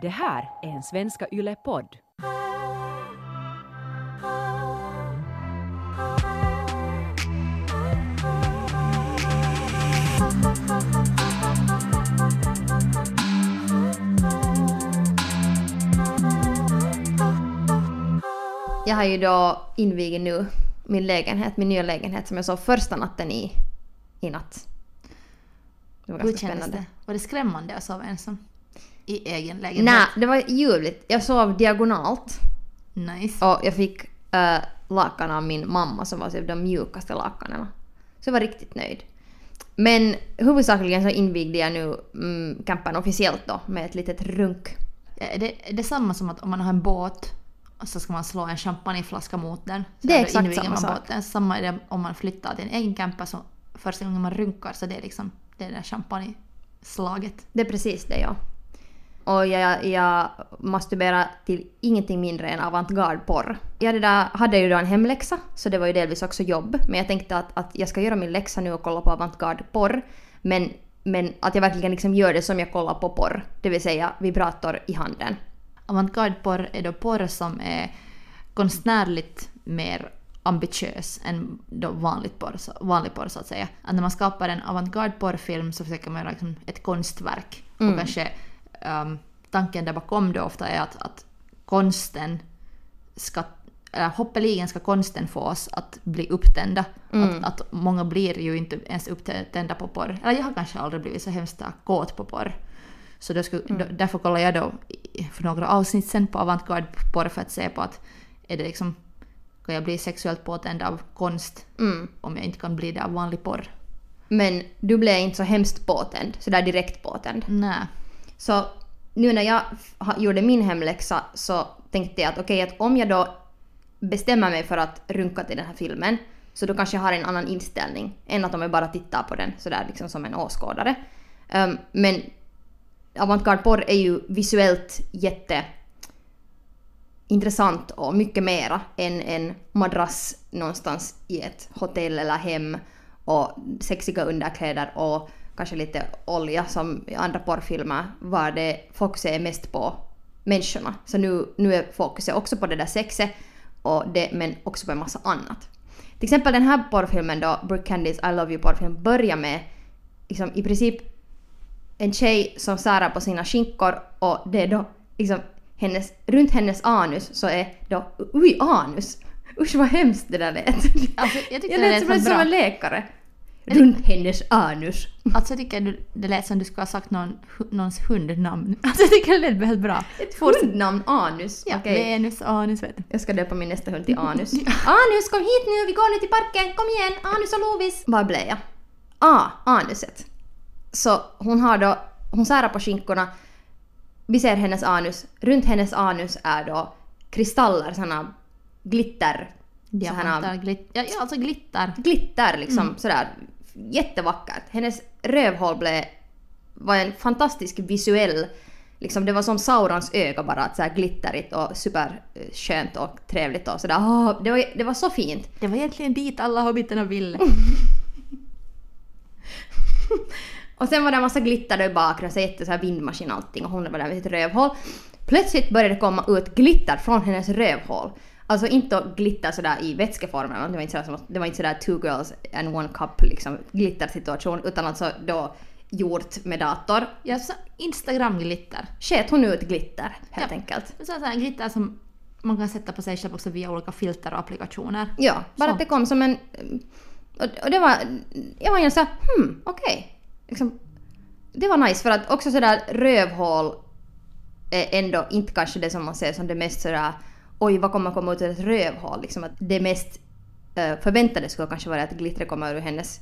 Det här är en Svenska Yle-podd. Jag har ju då invigit nu min lägenhet, min nya lägenhet som jag sov första natten i, i natt. Det var Hur ganska kändes spännande. det? Var det skrämmande att sova ensam? I egen lägenhet? Nej, det var ljuvligt. Jag sov diagonalt Nice. och jag fick äh, lakan av min mamma som var typ de mjukaste lakanen. Så jag var riktigt nöjd. Men huvudsakligen så invigde jag nu mm, campen officiellt då med ett litet runk. Är det, är det samma som att om man har en båt och så ska man slå en champagneflaska mot den? Det är exakt samma man sak. Båten. Samma är det om man flyttar till en egen camper så första gången man runkar så det är liksom det är det där champagneslaget. Det är precis det ja. Och jag, jag masturberade till ingenting mindre än avantgarde-porr. Jag det där, hade ju då en hemläxa, så det var ju delvis också jobb. Men jag tänkte att, att jag ska göra min läxa nu och kolla på avantgarde-porr. Men, men att jag verkligen liksom gör det som jag kollar på porr. Det vill säga vibrator i handen. Avantgarde-porr är då porr som är konstnärligt mer ambitiös än då vanligt porr, vanlig porr så att säga. Att när man skapar en avantgarde-porrfilm så försöker man göra liksom ett konstverk. Mm. Och kanske um, tanken där bakom då ofta är att, att konsten ska eller hoppeligen ska konsten få oss att bli upptända. Mm. Att, att många blir ju inte ens upptända på porr. Eller jag har kanske aldrig blivit så hemskt kåt på porr. Så då skulle, Mm. då, därför kollade jag då för några avsnitt sen på avantgarde porr för att se på att är det liksom, kan jag bli sexuellt påtänd av konst Mm. om jag inte kan bli det av vanlig porr? Men du blev inte så hemskt påtänd, så där direkt påtänd. Nej. Så nu när jag gjorde min hemläxa så tänkte jag att okej, att om jag då bestämmer mig för att runka till den här filmen så då kanske jag har en annan inställning än att om jag bara tittar på den sådär liksom som en åskådare. Um, men avantgarde porr är ju visuellt jätte intressant och mycket mera än en madrass någonstans i ett hotell eller hem och sexiga underkläder och kanske lite olja som i andra porrfilmer var det fokuset är mest på människorna. Så nu, nu är fokuset också på det där sexet och det, men också på en massa annat. Till exempel den här porrfilmen då, Brooke Candys I Love You porrfilm börjar med liksom, i princip en tjej som särar på sina skinkor och det är då liksom hennes, runt hennes anus så är då, oj anus! Usch vad hemskt det där lät. Alltså, jag tyckte jag det lät som, som bra. en läkare. Runt hennes anus. Alltså jag tycker du, det lät som du skulle ha sagt någon, någons hundnamn. Alltså jag tycker det lät väldigt bra. Ett hundnamn, anus. Ja, Okej. Venus, anus vet du. Jag ska döpa min nästa hund till Anus. Anus, kom hit nu, vi går nu till parken, kom igen, Anus och Lovis. Var blev jag? Ah, anuset. Så hon har då, hon särar på skinkorna, vi ser hennes anus, runt hennes anus är då kristaller, såna glitter, Diamanter, glitter. Ja, ja, alltså glitter. glitter liksom sådär jättevackert. Hennes rövhål blev, var en fantastisk visuell, liksom det var som Saurons öga bara, att såhär glitterigt och superskönt och trevligt och sådär. Ah, det, var, det var så fint. Det var egentligen dit alla hobbiterna ville. Och sen var det en massa glitter i bakgrunden, så jätte så här vindmaskin och allting och hon var där med sitt rövhål. Plötsligt började det komma ut glitter från hennes rövhål. Alltså inte glitter sådär i vätskeform eller det var inte sådär, det var inte sådär two girls and one cup liksom glittersituation utan alltså då gjort med dator. Ja, Instagram-glitter. Sket hon ut glitter helt Ja. enkelt. Så så här glitter som man kan sätta på sig själv också via olika filter och applikationer. Ja, bara Så. att det kom som en... Och, det var... Jag var ju såhär, hmm, okej. Liksom, det var nice för att också sådär rövhål är ändå inte kanske det som man ser som det mest sådär oj vad kommer komma ut ur ett rövhål liksom att det mest eh, förväntade skulle kanske vara att glittret kommer ur hennes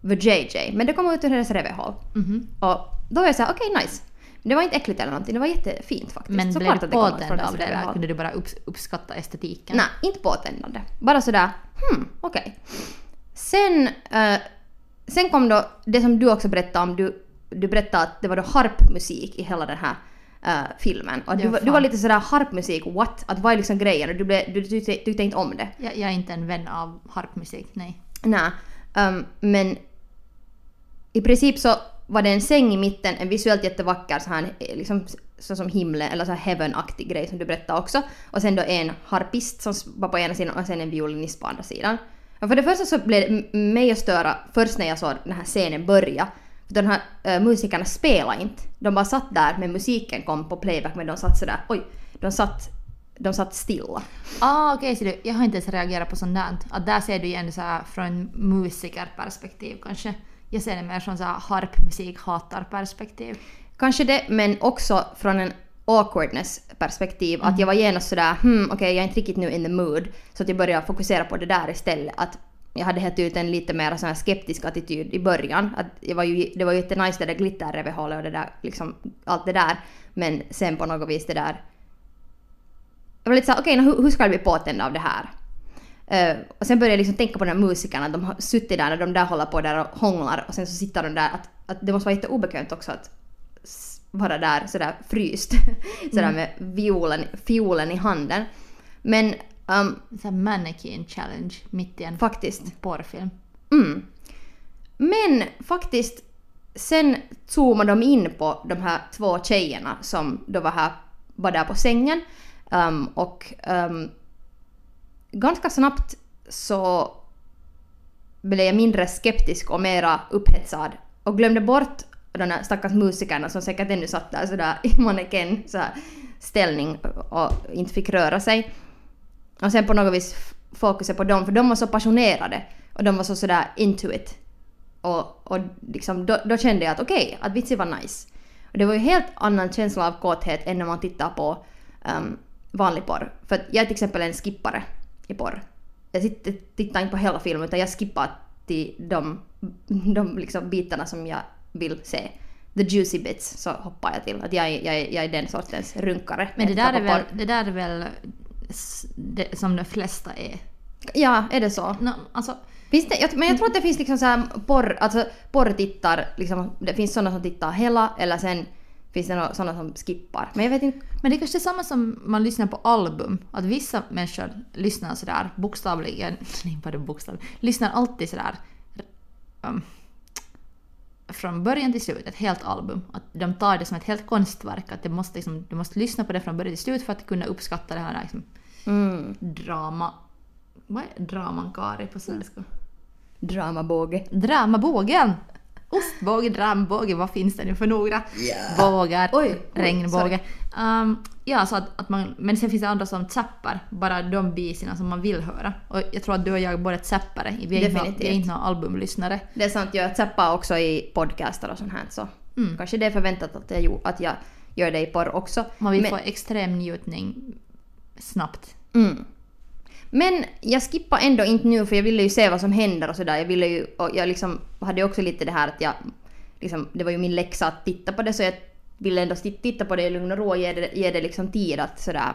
VJJ men det kommer ut ur hennes rövhål. Mhm. Och då var jag såhär okej nice. Men det var inte äckligt eller någonting, det var jättefint faktiskt. Men Så blev du påtänd av det där? Kunde du bara upps uppskatta estetiken? Nej, inte påtändande. Bara sådär, hmm, okej. Sen, eh, sen kom då det som du också berättade om. Du, du berättade att det var då harpmusik i hela den här eh, filmen. Och du, Ja, var- du var lite sådär harpmusik, what? Att vad är liksom grejen? Och du, blev, du tyckte, tyckte inte om det. Jag, jag är inte en vän av harpmusik, nej. Nej. ehm, men i princip så var det en säng i mitten, en visuellt jättevacker så här, eh, liksom, så som himlen eller så här heaven-aktig grej som du berättade också. Och sen då en harpist som var på ena sidan och sen en violinist på andra sidan. Och för det första så blev det mig att störa först när jag såg den här scenen börja. De här äh, musikerna spelade inte. De bara satt där men musiken kom på playback men de satt sådär, oj, de satt, de satt stilla. Ah, okej, ser du. Jag har inte ens reagerat på sånt där. Att där ser du igen så här från musikerperspektiv kanske. Jag ser det mer från så här harpmusik-hatarperspektiv. Kanske det, men också från en awkwardness perspektiv. Att jag var genast sådär hmm okej jag är inte riktigt nu in the mood. Så att jag började fokusera på det där istället. Att jag hade helt ut en lite mer sån här skeptisk attityd i början. Att jag var ju, det var ju jättenice det där glitterrevehålet och det där liksom allt det där. Men sen på något vis det där jag var lite såhär, okej okay, hur, hur ska jag bli påtänd av det här? Eh, och sen började jag liksom tänka på de här musikerna, de har suttit där och de där håller på där och hånglar och sen så sitter de där, att, att det måste vara jätteobekvämt också att vara där sådär fryst. sådär med violen, fiolen i handen. Men um, Så här mannequin challenge mitt i en faktiskt. porrfilm. Mm. Men faktiskt, sen zoomade de in på de här två tjejerna som då var här, var där på sängen. Um, och um, ganska snabbt så blev jag mindre skeptisk och mera upphetsad och glömde bort de där stackars musikerna som säkert ännu satt där sådär i så här, ställning och inte fick röra sig. Och sen på något vis fokuset på dem, för de var så passionerade och de var så sådär into it. Och, och liksom, då, då kände jag att okej, att vitsi var nice. Och det var ju helt annan känsla av kåthet än när man tittar på um, vanlig porr. För att jag är till exempel en skippare i porr. Jag tittar inte på hela filmen utan jag skippar till de, de liksom bitarna som jag vill se. The juicy bits så hoppar jag till. Att jag, är- jag, jag är den sortens runkare. Men det där, är väl, det där är väl det, som de flesta är. Ja, är det så? No, alltså, Finns det, men jag tror att det finns liksom så här porr, alltså porrtittar, liksom, det finns sådana som tittar hela eller sen finns det sådana som skippar. Men jag vet inte. Men det är kanske samma som man lyssnar på album. Att vissa människor lyssnar sådär bokstavligen, nej bara bokstavligen, lyssnar alltid sådär um, från början till slut, ett helt album. Att de tar det som ett helt konstverk. Att det måste liksom, du måste lyssna på det från början till slut för att kunna uppskatta det här liksom, Mm, drama... Vad är dramankari på svenska? dramabåge. Dramabågen! Ostbåge, drambåge, vad finns det nu för några bågar? Oj, oj, regnbåge. Um, ja, så att, att man, men sen finns det andra som zappar bara de biserna som man vill höra. Och jag tror att du och jag är båda zappare. Vi är, inte, några- vi Definitivt. inte några albumlyssnare. Det är sant, jag zappar också i podcaster och sånt här så Mm. kanske det är förväntat att jag, att jag gör det i porr också. Man vill Men- få extrem njutning snabbt. Mm. Men jag skippar ändå inte nu för jag ville ju se vad som händer och sådär. Jag ville ju, och jag liksom hade också lite det här att jag, liksom, det var ju min läxa att titta på det så jag ville ändå titta på det i lugn och ro och ge det, ge det liksom tid att sådär.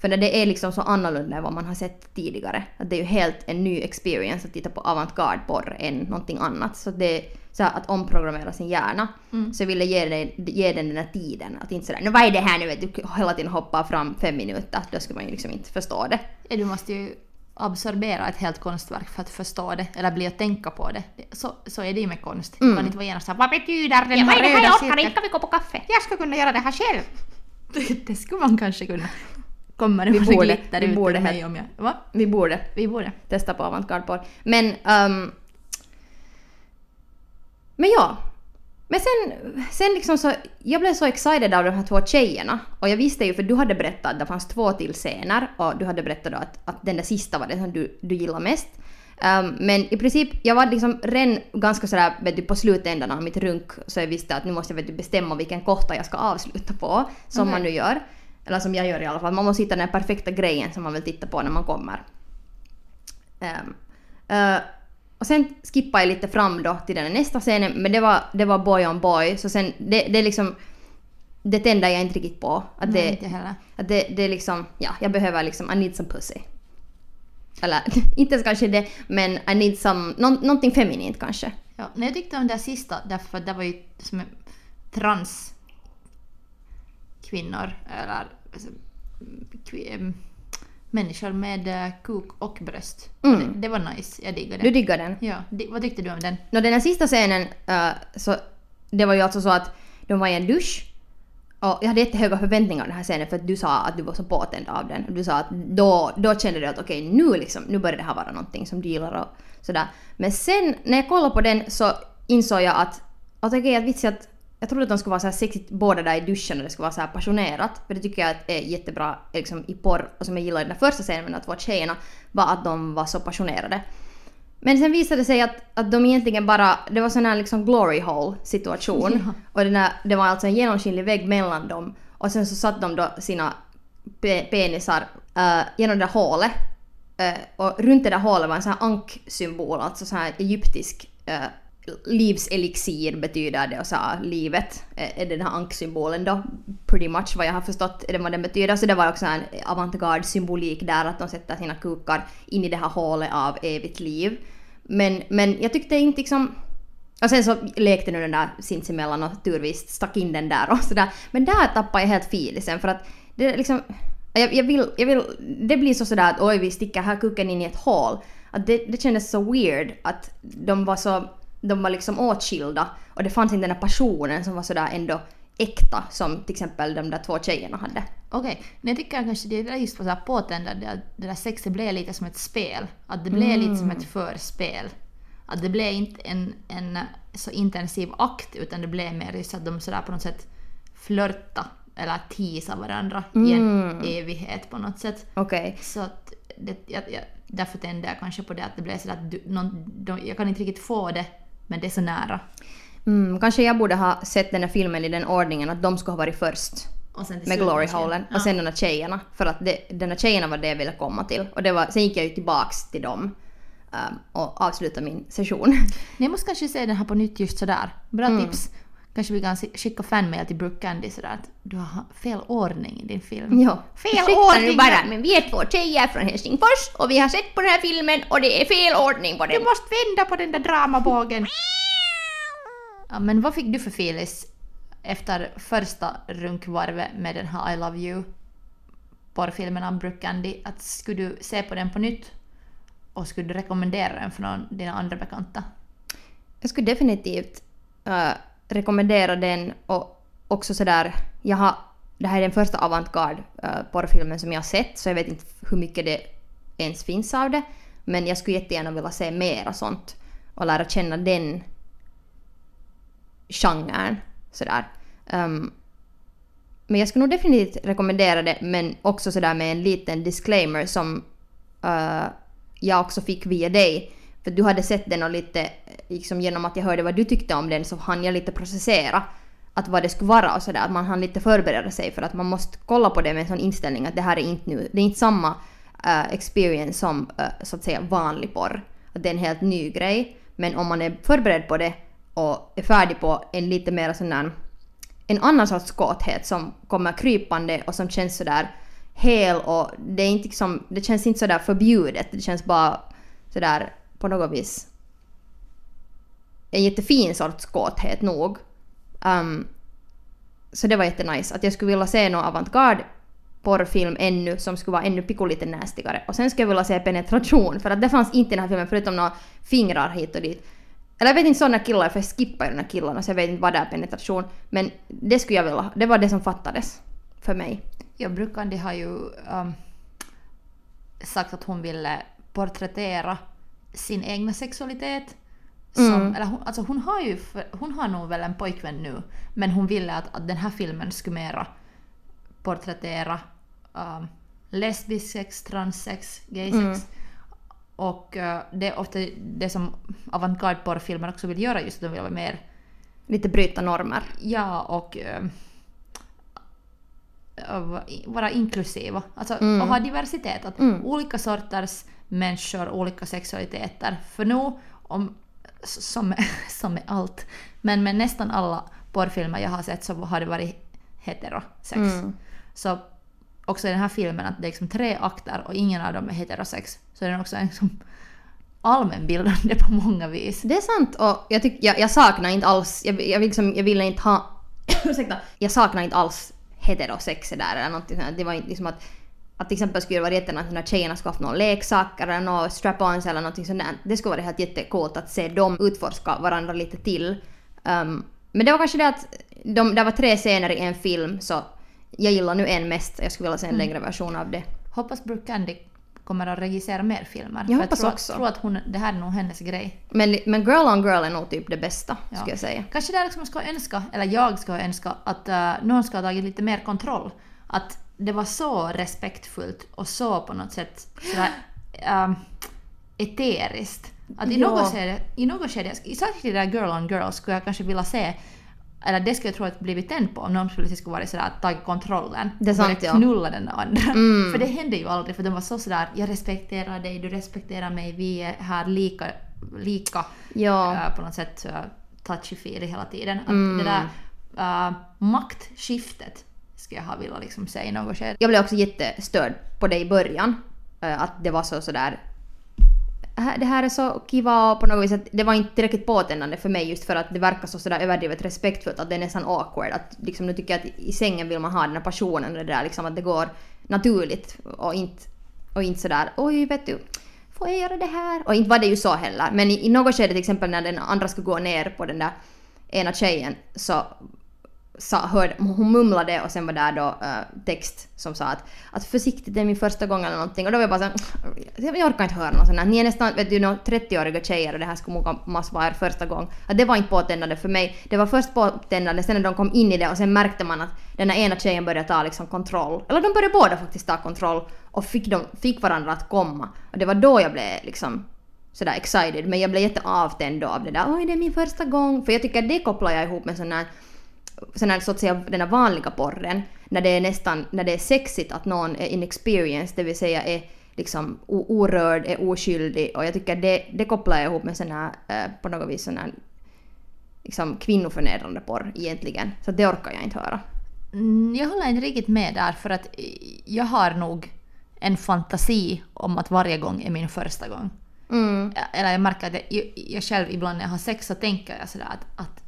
För när det är liksom så annorlunda än vad man har sett tidigare. Att det är ju helt en ny experience att titta på avantgarde porr än någonting annat. Så det så att omprogrammera sin hjärna. Så jag ville ge, det, ge den den här tiden. Att inte sådär, nu vad är det här nu? Du hela tiden hoppar fram fem minuter. Då skulle man ju liksom inte förstå det. Ja, Du måste ju absorbera ett helt konstverk för att förstå det, eller bli att tänka på det. Det- Så, så är det ju med konst. Du kan inte vara genast ”Vad betyder den här röda cirkeln?” vi gå på kaffe? Jag ska kunna göra det här själv. Det skulle man kanske kunna. Kommer det Vi borde- vi ut borde mig om jag... Va? Vi borde Vi borde. testa på avantgarde. Men, ehm, men ja. Men sen, sen liksom så, jag blev så excited av de här två tjejerna. Och jag visste ju, för du hade berättat att det fanns två till scener och du hade berättat då att, att den där sista var den som du, du gillar mest. Ehm, men i princip, jag var liksom redan ganska sådär vet du, på slutändan av mitt runk så jag visste att nu måste jag vet du, bestämma vilken kohta jag ska avsluta på. Som Okej. man nu gör. Eller som jag gör i alla fall. Man måste hitta den perfekta grejen som man vill titta på när man kommer. Ehm, eh, och sen skippade jag lite fram då till den nästa scenen, men det var, det var boy on boy, så sen det, det är liksom... Det tänder jag inte riktigt på. Att Nej, det, inte heller. att det, det är liksom, ja, jag behöver liksom, I need some pussy. Eller inte ens kanske det, men I need some, nå, någonting feminint kanske. Ja, men jag tyckte om det sista därför att det var ju som trans kvinnor eller alltså, människor med eh, kuk och bröst. Mm. Det, det var nice, jag diggade Du det. diggar den? Ja, di, vad tyckte du om den? Nå den här sista scenen, eh, så det var ju alltså så att de var i en dusch och jag hade jättehöga förväntningar den här scenen för att du sa att du var så påtänd av den. Och du sa att då, då kände du att okej nu liksom, nu börjar det här vara någonting som du gillar och sådär. Men sen när jag kollade på den så insåg jag att, att okej att vitsi att jag trodde att de skulle vara så här sexigt båda där i duschen och det skulle vara så här passionerat. För det tycker jag är jättebra liksom, i porr och som jag gillade i den första scenen med de två tjejerna var att de var så passionerade. Men sen visade det sig att, att de egentligen bara, det var sån här liksom glory hole situation. Ja. Och den där, det var alltså en genomskinlig vägg mellan dem. Och sen så satt de då sina pe penisar uh, genom det där hålet. Uh, och runt det där hålet var en sån här anksymbol, alltså sån här egyptisk uh, livselixir betyder det och så livet är den här anksymbolen då. Pretty much vad jag har förstått är det vad den betyder. Så det var också en avantgarde symbolik där att de sätter sina kukar in i det här hålet av evigt liv. Men, men jag tyckte inte liksom... Och sen så lekte nu den där sinsemellan och turvis stack in den där och sådär. Men där tappade jag helt filisen för att det är liksom... Jag, jag, vill, jag vill... Det blir så sådär att oj vi sticker här kuken in i ett hål. Att det, det kändes så weird att de var så de var liksom åtskilda och det fanns inte den här passionen som var sådär ändå äkta som till exempel de där två tjejerna hade. Okej, men jag tycker kanske det är just på så påtändande att det där sexet blev lite som ett spel. Att det blev lite som ett förspel. Att det blev inte en, en så intensiv akt utan det blev mer just att de sådär på något sätt flörta eller teasa varandra i en evighet på något sätt. Okej. Så att det, jag, jag, därför tände jag kanske på det att det blev sådär att du, någon, de, jag kan inte riktigt få det men det är så nära. Mm, kanske jag borde ha sett den här filmen i den ordningen att de skulle ha varit först med Glory Holen Ja. och sen de här tjejerna. För att det, den här tjejerna var det jag ville komma till. Och det var, sen gick jag ju tillbaks till dem um, och avslutade min session. Jag måste kanske se den här på nytt just sådär. Bra tips. Kanske vi kan skicka fanmail till Brooke Candy sådär att du har fel ordning i din film. Ja. Fel ordning! bara, men vi är två tjejer från Helsingfors och vi har sett på den här filmen och det är fel ordning på den. Du måste vända på den där dramabågen. ja, men vad fick du för filis efter första runkvarvet med den här I Love You porrfilmen av Brooke Candy? Att skulle du se på den på nytt? Och skulle du rekommendera den för någon, dina andra bekanta? Jag skulle definitivt eh, rekommendera den och också sådär, jag har, det här är den första avantgarde uh, porrfilmen som jag har sett så jag vet inte hur mycket det ens finns av det. Men jag skulle jättegärna vilja se mera sånt och lära känna den genren sådär. Um, men jag skulle nog definitivt rekommendera det men också sådär med en liten disclaimer som uh, jag också fick via dig. För du hade sett den och lite, eh, liksom genom att jag hörde vad du tyckte om den så hann jag lite processera att vad det skulle vara och sådär. Att man hann lite förbereda sig för att man måste kolla på det med en sån inställning att det här är inte nu, det är inte samma uh, experience som uh, så att säga vanlig porr. Att det är en helt ny grej. Men om man är förberedd på det och är färdig på en lite mer sån där en annan sorts kåthet som kommer krypande och som känns sådär hel och det är inte liksom, det känns inte sådär förbjudet. Det känns bara sådär på något vis en jättefin sorts kåthet nog. Um, så det var jättenice. Att jag skulle vilja se någon avantgarde porrfilm ännu som skulle vara ännu pikolite nästigare. Och sen skulle jag vilja se penetration för att det fanns inte i den här filmen förutom några fingrar hit och dit. Eller jag vet inte sådana killar för jag skippar ju den här killarna så jag vet inte vad det är penetration. Men det skulle jag vilja, det var det som fattades för mig. Ja, brukar Candy har ju um, sagt att hon ville porträttera sin egna sexualitet. Som, Mm. eller hon, alltså hon har ju, hon har nog väl en pojkvän nu, men hon ville att, att den här filmen skulle mera porträttera um, lesbisk sex, transsex, gaysex. Mm. Och eh, det är ofta det som avantgarde porrfilmer också vill göra, just att de vill vara mer Lite bryta normer. Ja, och av- vara inklusiva. Alltså Mm. och ha diversitet. Att Mm. Olika sorters människor, olika sexualiteter. För nu, om, som, som med allt, men med nästan alla porrfilmer jag har sett så har det varit heterosex. Mm. Så också i den här filmen att det är liksom tre akter och ingen av dem är heterosex. Så är den också en liksom allmänbildande på många vis. Det är sant och jag, tyck, jag, jag saknar inte alls, jag, jag, liksom, jag ville inte ha, ursäkta, jag saknar inte alls heterosex där eller någonting sånt. Det var inte liksom att, att till exempel skulle det vara jättenice när tjejerna skulle haft någon leksak eller någon strap-ons eller någonting sånt där. Det skulle vara helt jättecoolt att se dem utforska varandra lite till. Um, Men det var kanske det att de, det var tre scener i en film så jag gillar nu en mest. Jag skulle vilja se en Mm. längre version av det. Hoppas Brooke Candy kommer att regissera mer filmer. Jag hoppas tror, också. tror att hon, det här är nog hennes grej. Men, men Girl on Girl är nog typ det bästa, Ja. skulle jag säga. Kanske där liksom ska önska, eller jag ska önska, att uh, någon ska ha tagit lite mer kontroll. Att det var så respektfullt och så på något sätt sådär um, eteriskt. Att i Ja. något skede, i något skede, särskilt i det där Girl on Girl skulle jag kanske vilja se eller det skulle jag tro att blivit tänd på om någon skulle skulle vara sådär att tagit kontrollen Det är sant, och börjat ja. knulla den andra. Mm. För det hände ju aldrig för de var så sådär jag respekterar dig, du respekterar mig, vi är här lika, lika Ja. äh, på något sätt uh, touchy-feely hela tiden. Att Mm. det där äh, maktskiftet skulle jag ha velat liksom säga i något skede. Jag blev också jättestörd på det i början. Eh, att det var så sådär... Äh, det här är så kiva och på något vis att det var inte tillräckligt påtändande för mig just för att det verkar så sådär överdrivet respektfullt att det är nästan awkward. Att liksom nu tycker jag att i sängen vill man ha den här passionen och det där liksom att det går naturligt och inte, och inte sådär oj vet du får jag göra det här? Och inte var det ju så heller. Men i, i något skede till exempel när den andra skulle gå ner på den där ena tjejen så sa, hörde, hon mumlade och sen var där då uh, text som sa att, att försiktigt det är min första gång eller någonting och då var jag bara såhär, mm, jag orkar inte höra något sånt här. Ni är nästan vet du, 30-åriga tjejer och det här skulle måste vara er första gång. Att det var inte påtändande för mig. Det var först påtändande sen när de kom in i det och sen märkte man att den här ena tjejen började ta liksom kontroll. Eller de började båda faktiskt ta kontroll och fick, de, fick varandra att komma. Och det var då jag blev liksom sådär excited men jag blev jätteavtänd då av det där oj det är min första gång. För jag tycker det kopplar jag ihop med sån här sån här, så att säga, den här vanliga porren, när det är nästan, när det är sexigt att någon är inexperienced, det vill säga är liksom orörd, är oskyldig och jag tycker det, det kopplar jag ihop med sån här, eh, på något vis sån här liksom kvinnoförnedrande porr egentligen. Så det orkar jag inte höra. Mm, Jag håller inte riktigt med där för att jag har nog en fantasi om att varje gång är min första gång. Mm. Eller jag märker att jag, jag själv ibland när jag har sex så tänker jag sådär att, att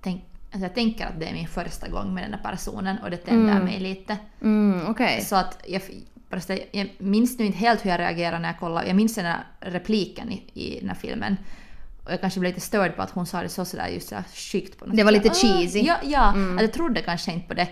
tänk, alltså jag tänker att det är min första gång med den här personen och det tänder Mm. mig lite. Mm, okej. Så att jag, jag minns nu inte helt hur jag reagerade när jag kollade. Jag minns den här repliken i, i den här filmen. Och jag kanske blev lite störd på att hon sa det så sådär just sådär skyggt på något Det var lite cheesy. Ja, ja Mm. att jag trodde kanske inte på det.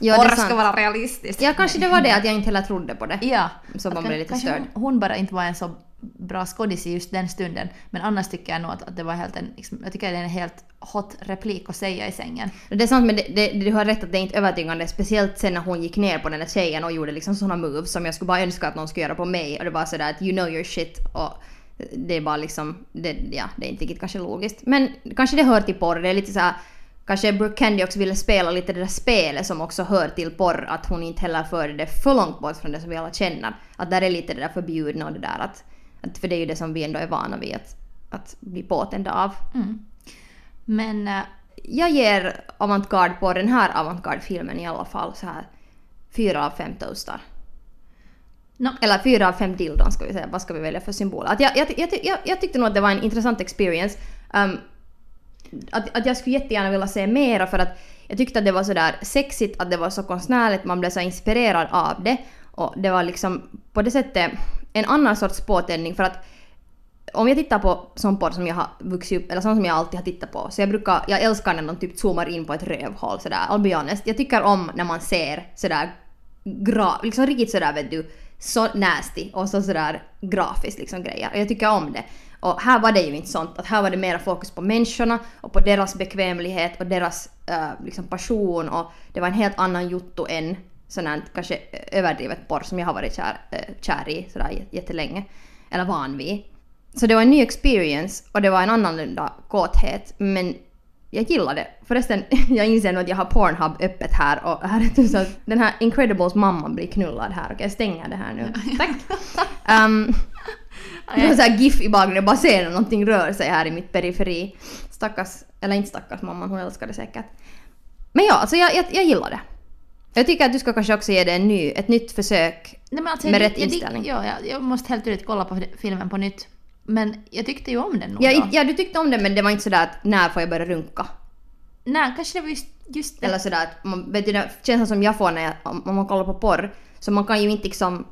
Ja, Porr ska vara realistiskt. Ja, kanske det var det att jag inte heller trodde på det. Ja. Så man blev lite störd. Hon, hon bara inte var en så bra skådis i just den stunden. Men annars tycker jag nog att, att det var helt en, liksom, jag tycker det är en helt hot replik att säga i sängen. Det är sant men det, det, du har rätt att det är inte övertygande. Speciellt sen när hon gick ner på den där tjejen och gjorde liksom såna moves som jag skulle bara önska att någon skulle göra på mig. Och det var sådär att you know your shit och det är bara liksom, det, ja det är inte riktigt kanske logiskt. Men kanske det hör till porr. Det är lite såhär Kanske Brooke Candy också ville spela lite det där spelet som också hör till porr. Att hon inte heller förde det för långt bort från det som vi alla känner. Att där är lite det där förbjudna och det där att att för det är ju det som vi ändå är vana vid att, att bli påtända av. Mm. Men äh, Jag ger avantgarde på den här avantgarde-filmen i alla fall så här fyra av fem toastar. no, Eller fyra av fem dildon ska vi säga. Vad ska vi välja för symbol? Att jag, jag, jag, jag, jag tyckte nog att det var en intressant experience. Um, att, att jag skulle jättegärna vilja se mera för att jag tyckte att det var sådär sexigt, att det var så konstnärligt, man blev så inspirerad av det. Och det var liksom på det sättet en annan sorts påtändning för att om jag tittar på sån porr som jag har vuxit upp, eller sån som jag alltid har tittat på, så jag brukar, jag älskar när de typ zoomar in på ett rövhål sådär, I'll be honest. Jag tycker om när man ser sådär gra, liksom riktigt sådär vet du, så nasty och så sådär grafiskt liksom grejer. Och jag tycker om det. Och här var det ju inte sånt, att här var det mera fokus på människorna och på deras bekvämlighet och deras uh, liksom passion och det var en helt annan jotto än sån här kanske överdrivet porr som jag har varit kär, eh, kär i sådär jät- jättelänge. Eller van vid. Så det var en ny experience och det var en annorlunda kåthet men jag gillade det. Förresten, jag inser nu att jag har Pornhub öppet här och här är så att den här Incredibles mamma blir knullad här. Okej, jag stänger det här nu. Tack. Um, det var så här GIF i bakgrunden, jag bara ser när någonting rör sig här i mitt periferi. Stackars, eller inte stackars mamman, hon älskar det säkert. Men ja, alltså jag, jag, jag gillar det. Jag tycker att du ska kanske också ge det en ny, ett nytt försök. Nej, alltså, Med jag, rätt jag, jag, inställning. Ja, jag, jag måste helt tydligt kolla på filmen på nytt. Men jag tyckte ju om den nog Ja, då. ja, du tyckte om det men det var inte sådär att när får jag börja runka? Nej, kanske det var just, just det. Eller sådär att man, vet du den känslan som jag får när jag, om man kollar på porr, så man kan ju inte liksom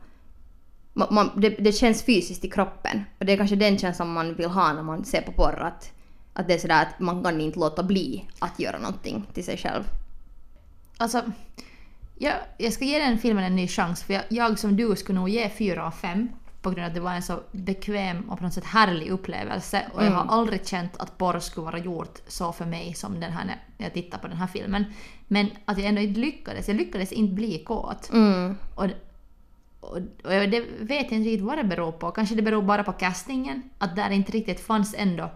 man, man, det, det känns fysiskt i kroppen. Och det är kanske den känslan man vill ha när man ser på porr. Att, Att det är sådär att man kan inte låta bli att göra någonting till sig själv. Alltså, jag, jag ska ge den filmen en ny chans för jag, jag som du skulle nog ge fyra av fem på grund av att det var en så bekväm och på något sätt härlig upplevelse och jag har aldrig känt att porr skulle vara gjort så för mig som den här när jag tittar på den här filmen. Men att jag ändå inte lyckades, jag lyckades inte bli kåt. Mm. Och, och, och jag det vet inte riktigt vad det beror på. Kanske det beror bara på castingen. Att där inte riktigt fanns ändå...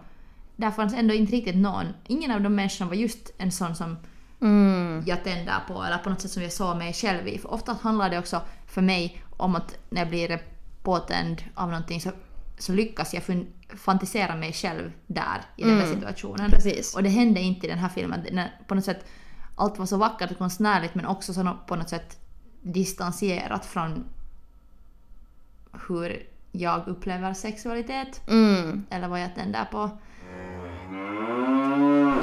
Där fanns ändå inte riktigt någon. Ingen av de människorna var just en sån som Mm. jag tänder på eller på något sätt som jag såg mig själv i. För ofta handlar det också för mig om att när jag blir påtänd av någonting så, så lyckas jag fantisera mig själv där i den där situationen. Precis. Och det hände inte i den här filmen. På något sätt, allt var så vackert och konstnärligt men också så på något sätt distanserat från hur jag upplever sexualitet. Mm. Eller vad jag tänder på.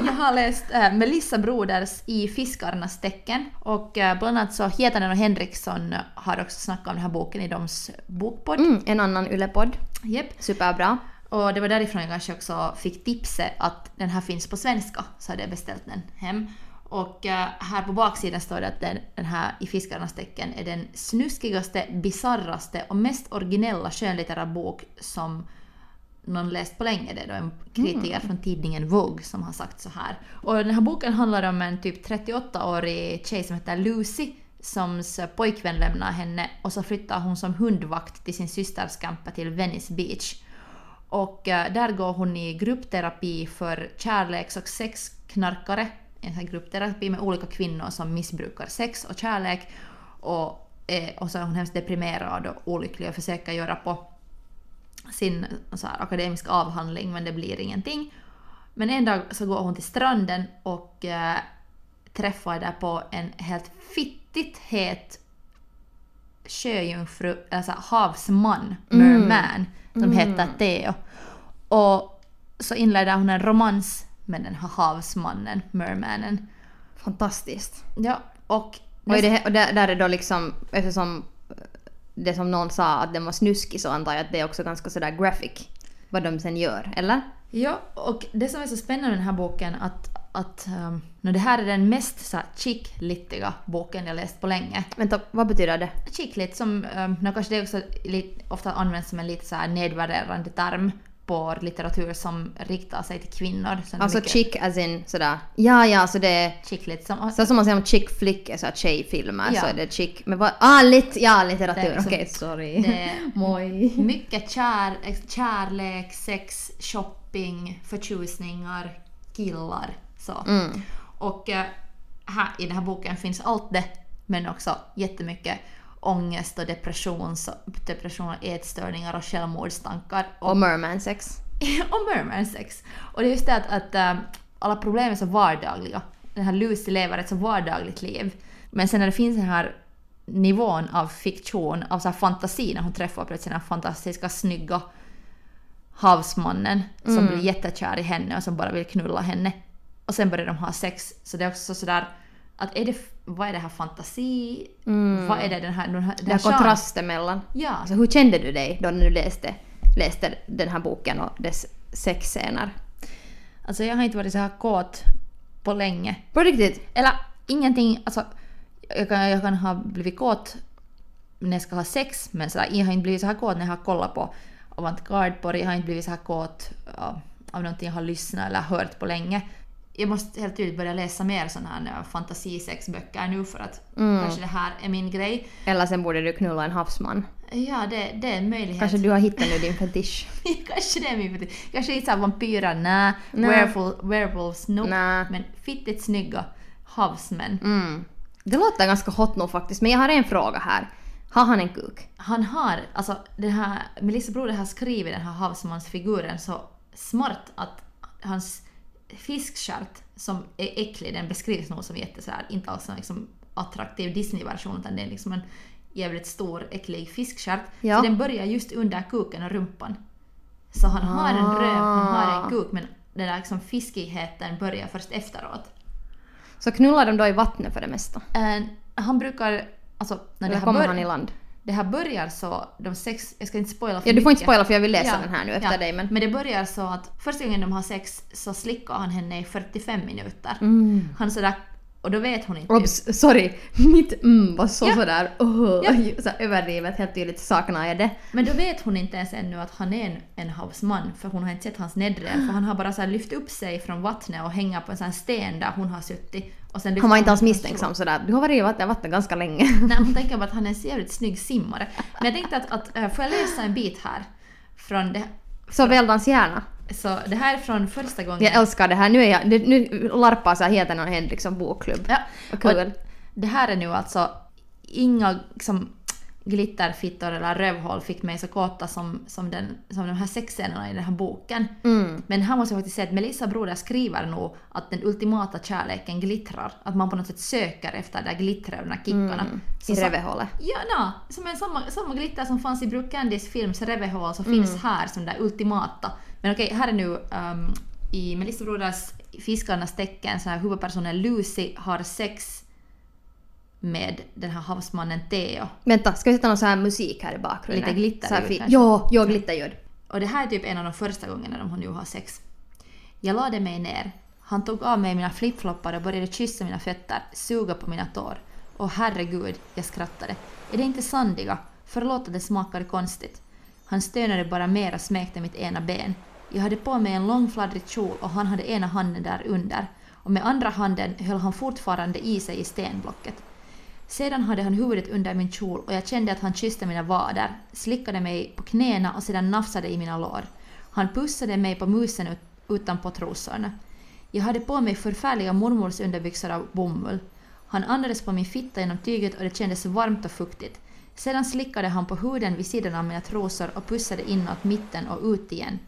Jag har läst äh, Melissa Broders I fiskarnas tecken och äh, bland annat så Hietanen och Henriksson har också snackat om den här boken i deras bokpodd. Mm. En annan yllepodd. Japp. Superbra. Och det var därifrån jag kanske också fick tipset att den här finns på svenska, så hade jag beställt den hem. Och äh, här på baksidan står det att den, den här I fiskarnas tecken är den snuskigaste, bizarraste och mest originella skönlitterära bok som någon läst på länge. Det är då en kritiker från tidningen Vogue som har sagt så här. Och den här boken handlar om en typ 38-årig tjej som heter Lucy soms pojkvän lämnar henne och så flyttar hon som hundvakt till sin systers camper till Venice Beach. Och eh, där går hon i gruppterapi för kärleks och sexknarkare. En sån gruppterapi med olika kvinnor som missbrukar sex och kärlek. Och, eh, och så är hon hemskt deprimerad och olycklig och försöker göra på sin så här, akademiska avhandling men det blir ingenting. Men en dag så går hon till stranden och eh, träffar där på en helt fittigt het sjöjungfru, alltså havsman, merman, som heter Theo. Och så inleder hon en romans med den här havsmannen, mermanen. Fantastiskt. Ja, och... Och, det, och där, där är då liksom, eftersom det som någon sa att den var snuskig så antar jag att det är också ganska sådär graphic vad de sen gör, eller? Ja, och det som är så spännande med den här boken att, att um, no, det här är den mest så här, chick-littiga boken jag läst på länge. Vänta, vad betyder det? Chick-lit som, um, no, kanske det också ofta används som en lite så här nedvärderande term på litteratur som riktar sig till kvinnor. Så Alltså mycket chick as in sådär, ja ja så det är chick-lit som... så som man säger om chick flick är såhär tjejfilmer Ja. så är det chick, men vad, ah lit, ja litteratur, är okej liksom- sorry. det Moj. mycket kär, kärlek, sex, shopping, förtjusningar, killar. Så. Mm. Och eh, här, i den här boken finns allt det, men också jättemycket ångest och depression, depression och ätstörningar och självmordstankar. Och, Och merman sex. och merman sex. Och det är just det att, att eh, alla problem är så vardagliga. Den här Lucy lever ett så vardagligt liv. Men sen när det finns den här nivån av fiktion, av så här fantasi när hon träffar plötsligt den här fantastiska snygga havsmannen som blir jättekär i henne och som bara vill knulla henne. Och sen börjar de ha sex. Så det är också sådär att är det, vad är det här fantasi? Vad är det den här... Den här, Den här kontrasten mellan. Ja, Alltså hur kände du dig då när du läste, läste den här boken och dess sexscener? alltså jag har inte varit så här kåt på länge. På riktigt? Eller ingenting, alltså jag kan, jag kan ha blivit kåt när jag ska ha sex men sådär, jag har inte blivit så här kåt när jag har kollat på avantgarde-porr, jag har inte blivit så här kåt av, av någonting jag har lyssnat eller hört på länge. Jag måste helt tydligt börja läsa mer sådana här eh, fantasisexböcker nu för att kanske det här är min grej. Eller sen borde du knulla en havsman. Ja, det, det är en möjlighet. Kanske du har hittat nu din fetisch. Kanske det är min fetisch. Kanske inte såhär vampyrer, nej. Nej. Werewolf, werewolves, nope. Nej. Men fittigt snygga havsmän. Mm. Det låter ganska hot nog faktiskt, men jag har en fråga här. Har han en kuk? Han har, alltså den här, Melissa Broder har skrivit den här havsmansfiguren så smart att hans fiskstjärt som är äcklig, den beskrivs nog som jätte inte alls en liksom attraktiv Disney-version utan det är liksom en jävligt stor äcklig fiskstjärt. Ja. Så den börjar just under kuken och rumpan. Så han har en röv, han har en kuk men den där liksom fiskigheten börjar först efteråt. Så knullar de då i vattnet för det mesta? Eh, han brukar, alltså när Eller kommer han i land? Det här börjar så, de sex, jag ska inte spoila för Ja, du får inte mycket. spoila för jag vill läsa Ja, den här nu efter ja. dig men... Men det börjar så att första gången de har sex så slickar han henne i 45 minuter. Mm. Han sådär, och då vet hon inte. Obs, sorry. Mitt mm var så Ja. sådär oh, Ja. så överdrivet, helt tydligt saknar jag det. Men då vet hon inte ens ännu att han är en, en havsman för hon har inte sett hans nedre för han har bara så lyft upp sig från vattnet och hänga på en sån sten där hon har suttit. Och sen Han var inte alls misstänksam sådär. Du har varit i vatten, vatten ganska länge. Nej, hon tänker bara att han är en jävligt snygg simmare. Men jag tänkte att, att äh, får jag läsa en bit här? Från det, Så väldans gärna. Så det här är från första gången. Jag älskar det här. Nu, är jag, det, nu larpar så här Hietanen och Henriksson bokklubb. Ja, Vad kul. och det här är nu alltså inga liksom, glitterfittor eller rövhål fick mig så kåta som, som, den, som de här sexscenerna i den här boken. Mm. Men här måste jag faktiskt säga att Melissa Broder skriver nog att den ultimata kärleken glittrar. Att man på något sätt söker efter det där glittret och de där kickarna. Mm. I revehålet. Ja, na, som en samma, samma glitter som fanns i Brooke Candys films Revehål så Mm. finns här som där ultimata. Men okej, här är nu um, i Melissa Broders Fiskarnas tecken så här huvudpersonen Lucy har sex med den här havsmannen Theo. Vänta, ska vi sätta någon så här musik här i bakgrunden? Lite glitterljud kanske. Ja, ja, glitterljud. Och det här är typ en av de första gångerna de nu har sex. Jag lade mig ner. Han tog av mig mina flipfloppar och började kyssa mina fötter, suga på mina tår. Och herregud, jag skrattade. Är det inte sandiga? Förlåt att det smakade konstigt. Han stönade bara mer och smekte mitt ena ben. Jag hade på mig en lång fladdrig kjol och han hade ena handen där under. Och med andra handen höll han fortfarande i sig i stenblocket. Sedan hade han huvudet under min kjol och jag kände att han kysste mina vader, slickade mig på knäna och sedan nafsade i mina lår. Han pussade mig på musen ut, utanpå trosorna. Jag hade på mig förfärliga mormors underbyxor av bomull. Han andades på min fitta genom tyget och det kändes varmt och fuktigt. Sedan slickade han på huden vid sidan av mina trosor och pussade inåt mitten och ut igen.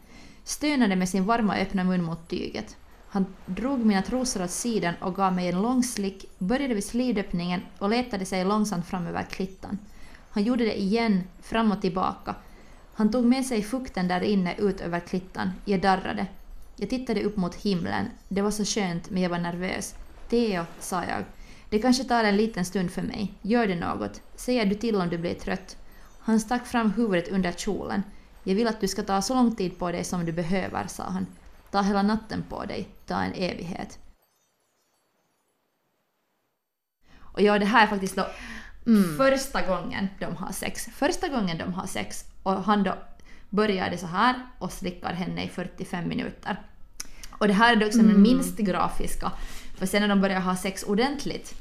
Stönade med sin varma öppna mun mot tyget. Han drog mina trosor åt sidan och gav mig en lång slick, började vid slidöppningen och letade sig långsamt fram över klittan. Han gjorde det igen, fram och tillbaka. Han tog med sig fukten där inne ut över klittan. Jag darrade. Jag tittade upp mot himlen. Det var så skönt, men jag var nervös. Theo, sa jag. Det kanske tar en liten stund för mig. Gör det något. Säger du till om du blir trött. Han stack fram huvudet under kjolen. Jag vill att du ska ta så lång tid på dig som du behöver, sa han. Ta hela natten på dig. Ta en evighet. Och ja, det här är faktiskt då första gången de har sex. Första gången de har sex och han då började så här och slickar henne i 45 minuter. Och det här är då också den minst grafiska. För sen när de börjar ha sex ordentligt,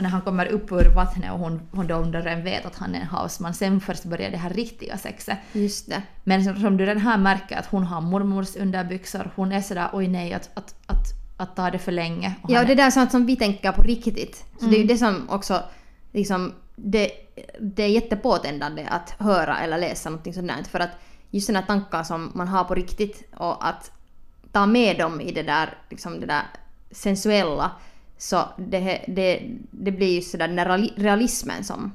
när han kommer upp ur vattnet och hon, hon då under den vet att han är en havsman, sen först börjar det här riktiga sexet. Just det. Men som, som du redan här märker att hon har mormors underbyxor, hon är sådär oj nej att, att, att, att ta det för länge. Och Ja, och det där är sånt som vi tänker på riktigt. Så det är ju Mm. det som också liksom, det, det är jättepåtändande att höra eller läsa någonting sånt där. För att just sådana tankar som man har på riktigt och att ta med dem i det där, liksom det där sensuella så det, det, det blir ju sådär den där reali- realismen som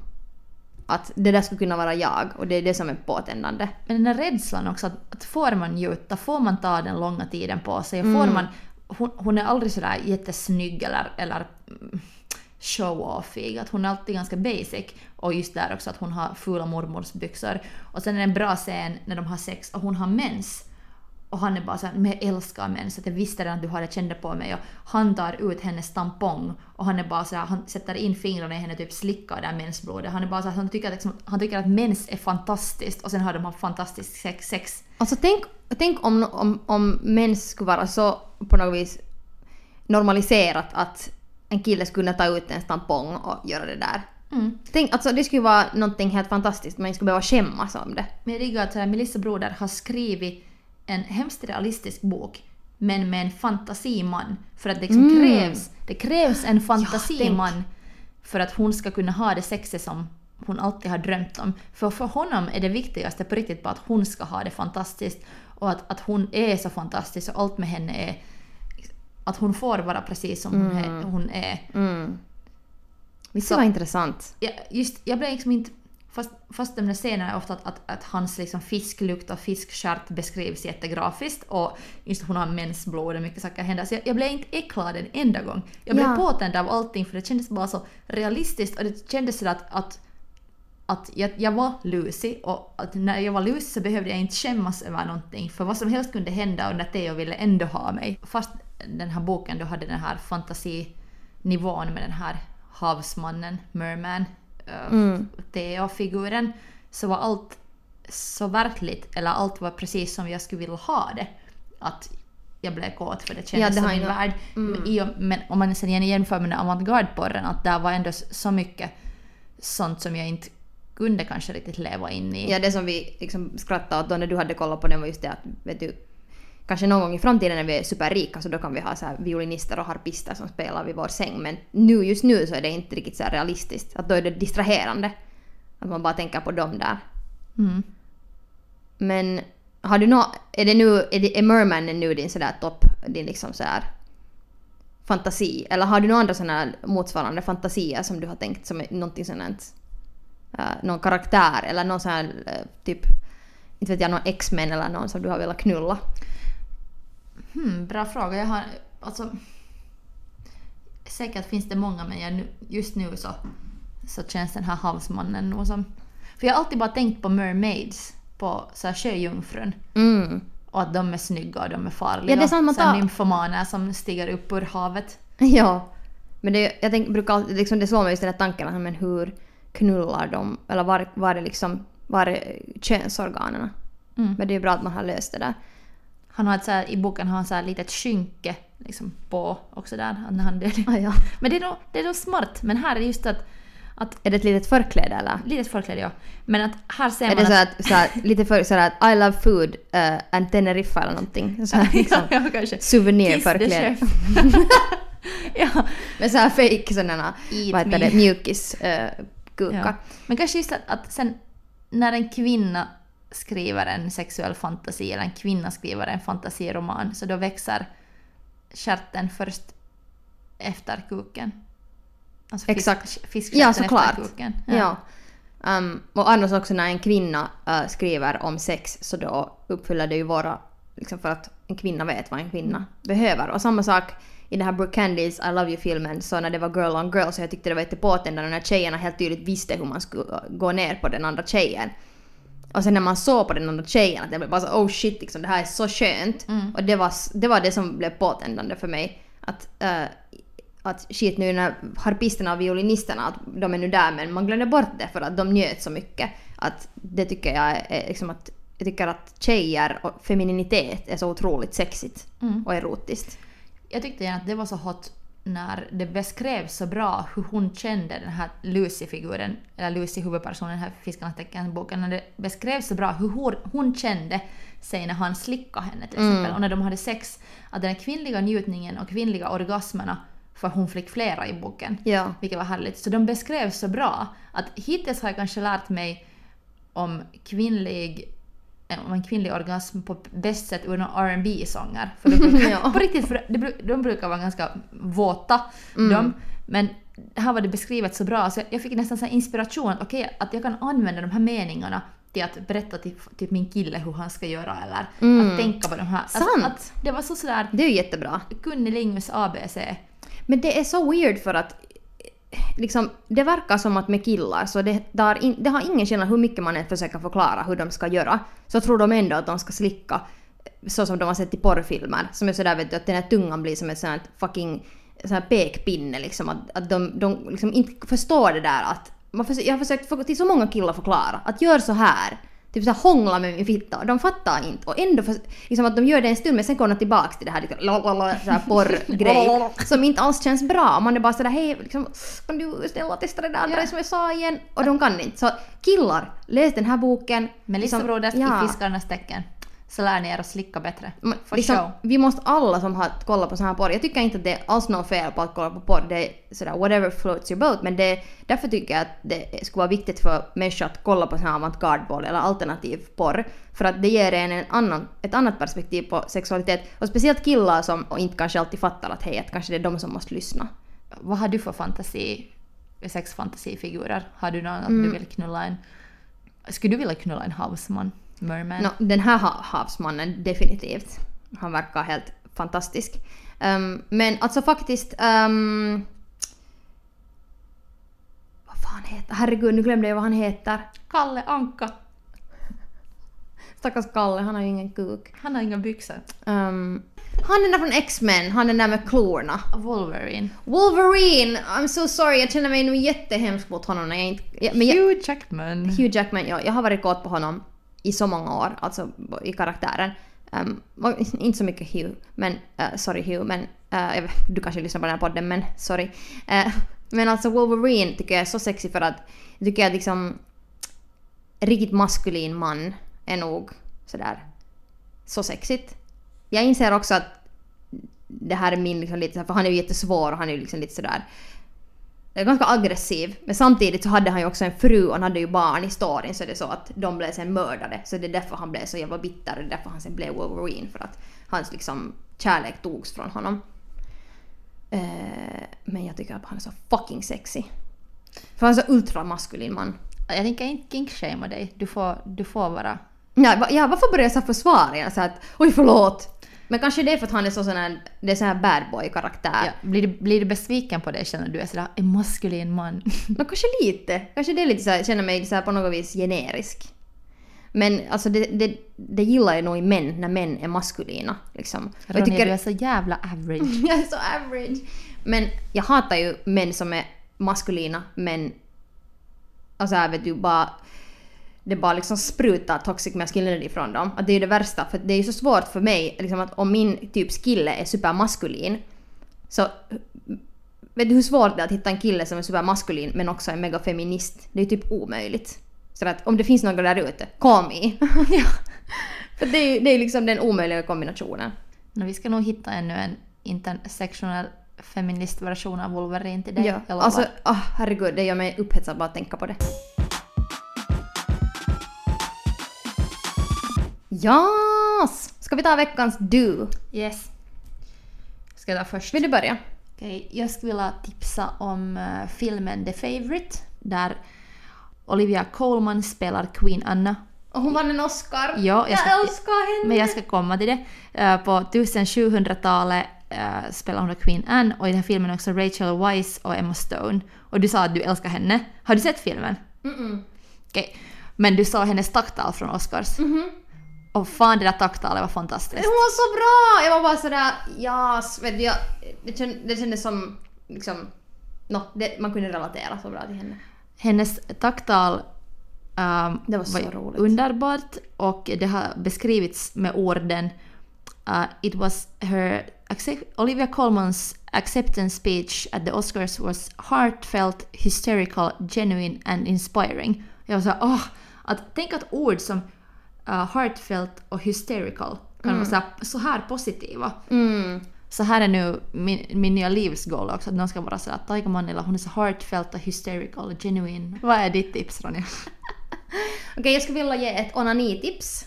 att det där skulle kunna vara jag och det är det som är påtändande. Men den där rädslan också, att, att får man njuta, får man ta den långa tiden på sig, och får man... Hon, hon är aldrig sådär jättesnygg eller, eller mm, show-offig, att hon är alltid ganska basic. Och just där också att hon har fula mormorsbyxor. Och sen är det en bra scen när de har sex och hon har mens. Och han är bara såhär, men jag älskar mens, att jag visste redan att du hade kände på mig. Och han tar ut hennes tampong och han är bara såhär, han sätter in fingrarna i henne typ slickar där mensblodet. Han är bara såhär, han tycker, att, liksom, han tycker att mens är fantastiskt och sen har de haft fantastiskt sex. sex. Alltså tänk, tänk om, om, om mens skulle vara så på något vis normaliserat att en kille skulle kunna ta ut en tampong och göra det där. Mm. Tänk, alltså det skulle vara någonting helt fantastiskt, man skulle behöva skämmas om det. Men jag diggar att så Melissa Broder har skrivit en hemskt realistisk bok men med en fantasiman. För att det liksom Mm. krävs, det krävs en fantasiman för att hon ska kunna ha det sexet som hon alltid har drömt om. För för honom är det viktigaste på riktigt bara att hon ska ha det fantastiskt och att, att hon är så fantastisk och allt med henne är att hon får vara precis som hon, är, hon är. Mm. Visst det var intressant? jag, just, jag blev liksom inte... Fast, fast de där scenerna är ofta att, att, att hans liksom fisklukt och fiskstjärt beskrivs jättegrafiskt och just hon har mensblod och mycket saker händer. Så jag, jag blev inte äcklad en enda gång. Jag blev Ja. påtänd av allting för det kändes bara så realistiskt och det kändes så att, att att jag, jag var Lucy och att när jag var Lucy så behövde jag inte skämmas över någonting för vad som helst kunde hända och när Theo ville ändå ha mig. Fast den här boken då hade den här fantasinivån med den här havsmannen, merman, uh, Theo-figuren så var allt så verkligt eller allt var precis som jag skulle vilja ha det. Att jag blev kåt för det kändes Ja, det som min värld. Och- Men om man sen jämför med den avantgarde-porren att där var ändå så mycket sånt som jag inte kunde kanske riktigt leva in i. Ja, det som vi liksom skrattade åt då när du hade kollat på den var just det att vet du, kanske någon gång i framtiden när vi är superrika så då kan vi ha så violinister och harpister som spelar vid vår säng men nu, just nu så är det inte riktigt så realistiskt. Att då är det distraherande. Att man bara tänker på dem där. Mm. Men har du nå, är det nu, är, det, är Mermanen nu din sådär topp, din liksom sådär fantasi? Eller har du några andra sådana motsvarande fantasier som du har tänkt som är någonting sådant? Uh, någon karaktär eller någon sån här eh, typ, inte vet jag, någon X-Men eller någon som du har velat knulla? Hmm, bra fråga. Jag har alltså... Säkert finns det många men jag, just nu så, så känns den här havsmannen nog som... För jag har alltid bara tänkt på mermaids, på så här sjöjungfrun. Mm. Och att de är snygga och de är farliga. Ja, det är här tar- nymfomaner som stiger upp ur havet. Ja. Men det, jag tänk, brukar liksom, det slår mig just den här tanken att men hur knullar de? Eller var, var är liksom, var är könsorganen? Mm. Men det är bra att man har löst det där. Han har ett så här, I boken har han så här litet skynke liksom, på också där. att När han. Ah, ja. Men det är, nog, det är nog smart. Men här är just att... att Är det ett litet förkläde eller? litet förkläde ja. Men att här ser Är man det så att... att, så att lite för så att I love food uh, and Teneriffa eller någonting? Så här, liksom, ja, ja, kanske. souvenirförkläde. Ja. Med så här fake sådana, vad heter det, mjukis uh. Ja. Men kanske just att, att sen när en kvinna skriver en sexuell fantasi eller en kvinna skriver en fantasiroman så då växer stjärten först efter kuken. Alltså fisk, Exakt. Fiskstjärten Ja, efter såklart. kuken. Ja. Um, och annars också när en kvinna uh, skriver om sex så då uppfyller det ju våra, liksom för att en kvinna vet vad en kvinna Mm. behöver. Och samma sak i den här Brooke Candys I Love You-filmen så när det var Girl on Girl så jag tyckte det var jättepåtändande när tjejerna helt tydligt visste hur man skulle gå ner på den andra tjejen. Och sen när man såg på den andra tjejen att jag blev bara så oh shit liksom det här är så skönt. Mm. Och det var, det var det som blev påtändande för mig. Att, uh, att shit nu när harpisterna och violinisterna, att de är nu där men man glömde bort det för att de njöt så mycket. Att det tycker jag är liksom att jag tycker att tjejer och femininitet är så otroligt sexigt Mm. och erotiskt. Jag tyckte gärna att det var så hot när det beskrevs så bra hur hon kände den här Lucy-figuren, eller Lucy huvudpersonen här Fiskarnas tecken-boken, när det beskrevs så bra hur hon, hon kände sig när han slickade henne till exempel, och när de hade sex, att den kvinnliga njutningen och kvinnliga orgasmerna, för hon fick flera i boken, Ja. vilket var härligt, så de beskrevs så bra att hittills har jag kanske lärt mig om kvinnlig en kvinnlig orgasm på bäst sätt ur några rb sånger För de brukar. På riktigt, för de, de brukar vara ganska våta, Mm. de. Men här var det beskrivet så bra så jag fick nästan så inspiration att okej, att jag kan använda de här meningarna till att berätta till typ min kille hur han ska göra eller att tänka på de här. Sant. Att, att det var så sådär Det är ju jättebra. kunnilingus ABC. Men det är så weird för att liksom, det verkar som att med killar så det, där in, det har ingen skillnad hur mycket man än försöker förklara hur de ska göra. Så tror de ändå att de ska slicka eh, så som de har sett i porrfilmer. Som är sådär vet du att den här tungan blir som ett sånt här fucking sån här pekpinne liksom. Att, att de, de liksom inte förstår det där att man försöker, jag har försökt få till så många killar förklara att gör så här. Typ såhär hångla med min fitta. Och De fattar inte. Och ändå för, liksom att de gör det en stund men sen kommer de tillbaks till det här liksom, lalala, så här porrgrej. som inte alls känns bra. Man är bara sådär hej liksom, kan du snälla testa det där andra som jag sa igen? Och de kan inte. Så killar, läs den här boken. Melissa Liksom, Broders ja. i Fiskarnas tecken. Så lär ni er att slicka bättre. Men For liksom, show. vi måste alla som har kollat på sån här porr, jag tycker inte att det är alls något fel på att kolla på porr, det är sådär whatever floats your boat, men det, därför tycker jag att det skulle vara viktigt för människor att kolla på sån här avantgarde-porr eller alternativ porr, för att det ger en, en annan, ett annat perspektiv på sexualitet, och speciellt killar som och inte kanske alltid fattar att hej, att kanske det är de som måste lyssna. Vad har du för fantasi, sexfantasifigurer? Har du någon att Mm. du vill knulla en... Skulle du vilja knulla en havsman? Merman? Nå, den här ha- havsmannen, definitivt. Han verkar helt fantastisk. Ehm, men alltså faktiskt... ehm, vad fan han heter? Herregud, nu glömde jag vad han heter. Kalle Anka. Stackars Kalle, han har ju ingen kuk. Han har inga byxor. Um, han är där från X-Men, han är där med klorna. Wolverine. Wolverine! I'm so sorry, jag känner mig nu jättehemsk mot honom när jag inte... Ja, men jag, Hugh Jackman. Hugh Jackman, ja, jag har varit kåt på honom i så många år, alltså i karaktären. Um, inte så mycket Hugh, men uh, sorry Hugh, men uh, du kanske lyssnar på den här podden, men sorry. Uh, men alltså Wolverine tycker jag är så sexig för att jag tycker att liksom riktigt maskulin man är nog sådär så sexigt. Jag inser också att det här är min liksom lite för han är ju jättesvår och han är ju liksom lite sådär ganska aggressiv. Men samtidigt så hade han ju också en fru och han hade ju barn i storyn så det är så att de blev sen mördade. Så det är därför han blev så jävla bitter och det är därför han sen blev Wolverine. För att hans liksom kärlek togs från honom. Eh, men jag tycker att han är så fucking sexy. För han är så ultramaskulin man. Jag tänker inte kinkshamea dig. Du får, du får vara... Ja, va- ja, varför börjar jag så försvara? Så att oj förlåt. Men kanske det är för att han är så sån här, det är sån här bad boy karaktär. Ja, blir, du, blir du besviken på det känner du är sådär en maskulin man? Men kanske lite. Kanske det är lite så här, jag känner mig så här på något vis generisk. Men alltså det, det, det gillar jag nog i män, när män är maskulina. Liksom. Och jag Ronja, du är så jävla average. jag är så average. Men jag hatar ju män som är maskulina men alltså vet du bara det bara liksom sprutar toxic masculinity från dem. Att det är det värsta för det är så svårt för mig liksom att om min typ kille är supermaskulin så vet du hur svårt det är att hitta en kille som är supermaskulin men också är mega feminist? Det är typ omöjligt. Så att om det finns några där ute, call me. ja. för det är ju det är liksom den omöjliga kombinationen. Men vi ska nog hitta ännu en intersektionell feministversion av Wolverine till dig. Ja, jag lovar. alltså ah, herregud, det gör mig upphetsad bara att tänka på det. Jas! Ska vi ta veckans du? Yes. Ska jag ta först? Vill du börja? Okej, jag skulle vilja tipsa om eh, filmen The Favourite där Olivia Colman spelar Queen Anna. Och hon vann en Oscar. Ja, jag ska- jag älskar henne! Men jag ska komma till det. Eh, På 1700-talet uh, spelar hon Queen Anne och i den här filmen också Rachel Weisz och Emma Stone. Och du sa att du älskar henne. Har du sett filmen? Mm-mm. Okej. Men du sa hennes tacktal från Oscars. Mhm. Och fan det där tacktalet var fantastiskt. Hon var så bra! Jag var bara sådär, jas, vet du, jag, det, känd, det kändes som liksom, no, det, man kunde relatera så bra till henne. Hennes tacktal ehm, Det var så ju roligt. underbart och det har beskrivits med orden uh, It was her Olivia Colmans acceptance speech at the Oscars was heartfelt, hysterical, genuine and inspiring. Jag var såhär, åh, att tänk att ord som uh, heartfelt och hysterical kan vara så här, så här positiva. Mm. Så här är nu min, min nya livsgoal också, att någon ska vara sådär Taika Manila, hon är så heartfelt och hysterical och genuine. Vad är ditt tips Ronja? Okej, jag skulle vilja ge ett onanitips.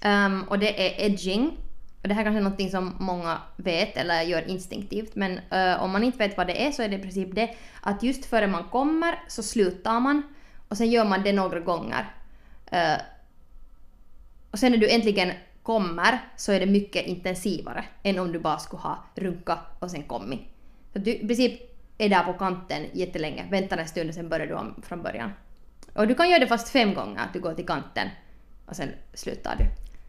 Ehm, och det är edging. Och det här kanske är något som många vet eller gör instinktivt men eh, om man inte vet vad det är så är det i princip det att just före man kommer så slutar man och sen gör man det några gånger. Eh, och sen när du äntligen kommer så är det mycket intensivare än om du bara skulle ha runka och sen kommit. Så du i princip är där på kanten jättelänge, väntar en stund och sen börjar du om från början. Och du kan göra det fast fem gånger, att du går till kanten och sen slutar du.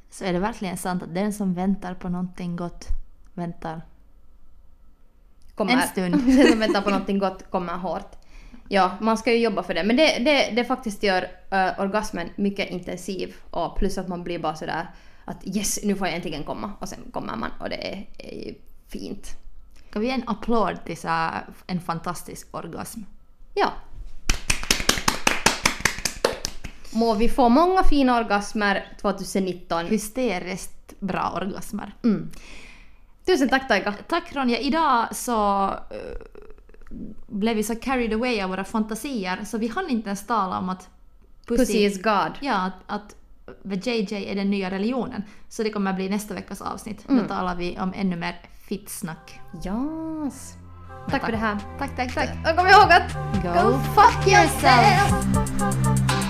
Så är det verkligen sant att den som väntar på någonting gott väntar. Kommer, En stund. Den som väntar på någonting gott kommer hårt. Ja, man ska ju jobba för det. Men det, det, det faktiskt gör uh, orgasmen mycket intensiv och plus att man blir bara sådär att yes, nu får jag äntligen komma och sen kommer man och det är, är fint. Kan vi ge en applåd till så en fantastisk orgasm? Ja. Må vi få många fina orgasmer 2019. Hysteriskt bra orgasmer. Mm. Tusen tack Taika. Tack Ronja, idag så eh, blev vi så carried away av våra fantasier så vi hann inte ens tala om att Pussy is God. Ja, att, att JJ är den nya religionen. Så det kommer bli nästa veckas avsnitt. Mm. Då talar vi om ännu mer fittsnack. Yes. Tack för det här. Tack, tack, tack. Och kom ihåg att Go fuck yourself!